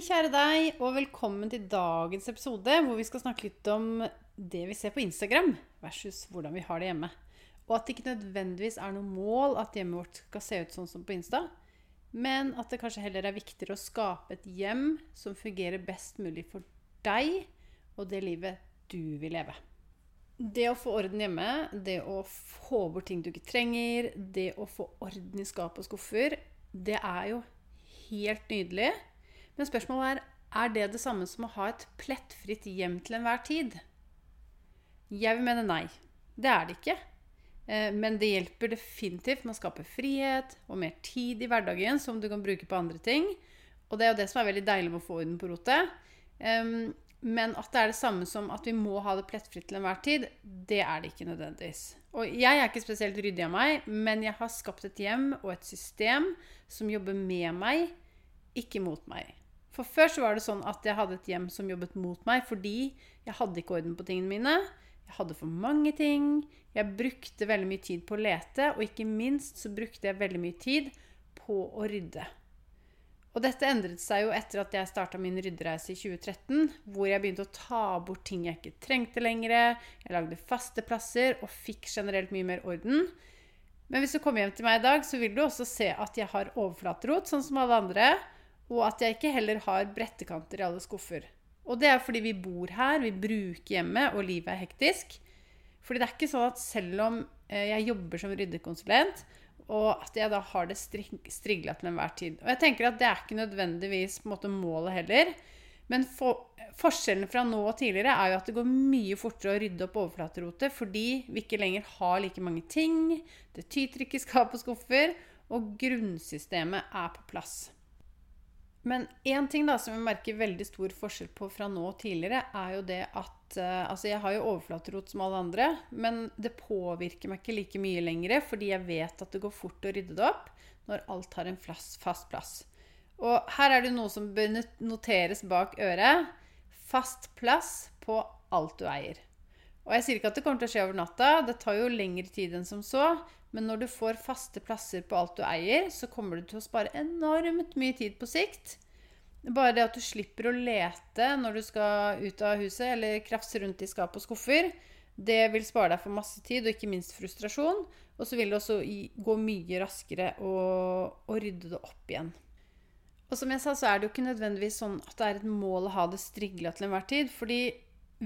Kjære deg, og velkommen til dagens episode, hvor vi skal snakke litt om det vi ser på Instagram, versus hvordan vi har det hjemme. Og at det ikke nødvendigvis er noe mål at hjemmet vårt skal se ut sånn som på Insta, men at det kanskje heller er viktigere å skape et hjem som fungerer best mulig for deg og det livet du vil leve. Det å få orden hjemme, det å få bort ting du ikke trenger, det å få orden i skap og skuffer, det er jo helt nydelig. Men spørsmålet er er det det samme som å ha et plettfritt hjem til enhver tid. Jeg vil mene nei. Det er det ikke. Eh, men det hjelper definitivt med å skape frihet og mer tid i hverdagen som du kan bruke på andre ting. Og det er jo det som er veldig deilig med å få orden på rotet. Men at det er det samme som at vi må ha det plettfritt til enhver tid, det er det ikke nødvendigvis. Og jeg er ikke spesielt ryddig av meg, men jeg har skapt et hjem og et system som jobber med meg, ikke mot meg. For før så var det sånn at jeg hadde et hjem som jobbet mot meg fordi jeg hadde ikke orden på tingene mine. Jeg hadde for mange ting. Jeg brukte veldig mye tid på å lete, og ikke minst så brukte jeg veldig mye tid på å rydde. Og dette endret seg jo etter at jeg starta min ryddereise i 2013, hvor jeg begynte å ta bort ting jeg ikke trengte lenger. Jeg lagde faste plasser og fikk generelt mye mer orden. Men hvis du kommer hjem til meg i dag, så vil du også se at jeg har overflaterot, sånn som alle andre. Og at jeg ikke heller har brettekanter i alle skuffer. Og det er fordi vi bor her, vi bruker hjemmet, og livet er hektisk. Fordi det er ikke sånn at selv om eh, jeg jobber som ryddekonsulent, og at jeg da har det strigla til enhver tid. Og jeg tenker at det er ikke nødvendigvis måte målet heller. Men for, forskjellen fra nå og tidligere er jo at det går mye fortere å rydde opp overflaterotet fordi vi ikke lenger har like mange ting, det tyter ikke skap og skuffer, og grunnsystemet er på plass. Men én ting da som jeg merker veldig stor forskjell på fra nå og tidligere, er jo det at uh, Altså, jeg har jo overflaterot som alle andre, men det påvirker meg ikke like mye lenger, fordi jeg vet at det går fort å rydde det opp når alt har en flass, fast plass. Og her er det noe som bør noteres bak øret. Fast plass på alt du eier. Og jeg sier ikke at det kommer til å skje over natta, det tar jo lengre tid enn som så. Men når du får faste plasser på alt du eier, så kommer du til å spare enormt mye tid på sikt. Bare det at du slipper å lete når du skal ut av huset eller krafse rundt i skap og skuffer, det vil spare deg for masse tid og ikke minst frustrasjon. Og så vil det også gå mye raskere å, å rydde det opp igjen. Og som jeg sa, så er det jo ikke nødvendigvis sånn at det er et mål å ha det strigla til enhver tid. Fordi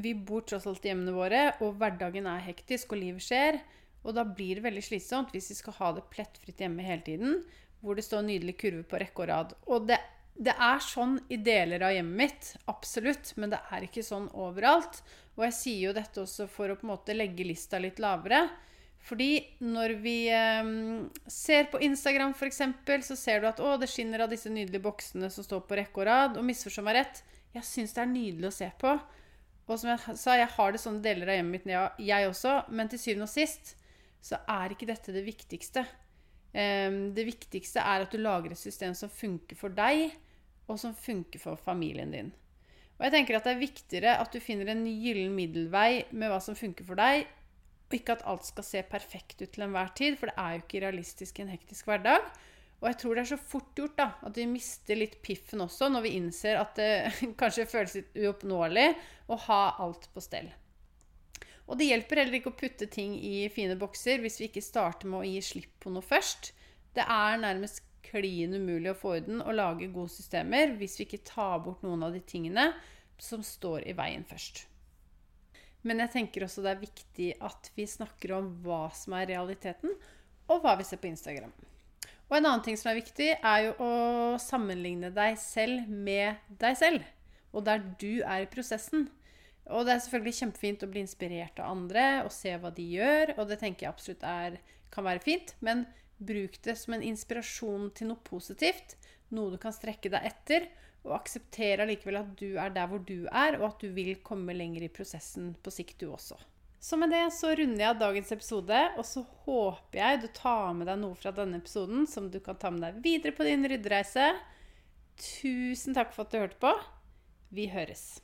vi bor tross alt i hjemmene våre, og hverdagen er hektisk, og livet skjer. Og da blir det veldig slitsomt hvis vi skal ha det plettfritt hjemme hele tiden, hvor det står nydelig kurve på rekke og rad. Og det, det, er sånn i deler av hjemmet mitt, absolutt, men det er ikke sånn overalt. Og jeg sier jo dette også for å på en måte legge lista litt lavere. Fordi når vi eh, ser på Instagram f.eks., så ser du at å, det skinner av disse nydelige boksene som står på rekke og rad. Og misforstå meg rett, jeg syns det er nydelig å se på. Og som jeg sa, jeg har det sånne deler av hjemmet mitt, jeg også. Men til syvende og sist så er ikke dette det viktigste. Det viktigste er at du lager et system som funker for deg, og som funker for familien din. Og jeg tenker at Det er viktigere at du finner en gyllen middelvei med hva som funker for deg, Og ikke at alt skal se perfekt ut til enhver tid, for det er jo ikke realistisk i en hektisk hverdag. Og jeg tror det er så fort gjort da, at vi mister litt piffen også når vi innser at det kanskje føles litt uoppnåelig å ha alt på stell. Og det hjelper heller ikke å putte ting i fine bokser hvis vi ikke starter med å gi slipp på noe først. Det er nærmest klin umulig å få orden og lage gode systemer hvis vi ikke tar bort noen av de tingene som står i veien først. Men jeg tenker også det er viktig at vi snakker om hva som er realiteten, og hva vi ser på Instagram. Og en annen ting som er viktig, er jo å sammenligne deg selv med deg selv. Og der du er i prosessen. Og det er selvfølgelig kjempefint å bli inspirert av andre og se hva de gjør, og det tenker jeg absolutt er, kan være fint. Men bruk det som en inspirasjon til noe positivt, noe du kan strekke deg etter, og akseptere allikevel at du er der hvor du er, og at du vil komme lenger i prosessen på sikt, du også. Så med det så runder jeg av dagens episode, og så håper jeg du tar med deg noe fra denne episoden som du kan ta med deg videre på din ryddereise. Tusen takk for at du hørte på. Vi høres.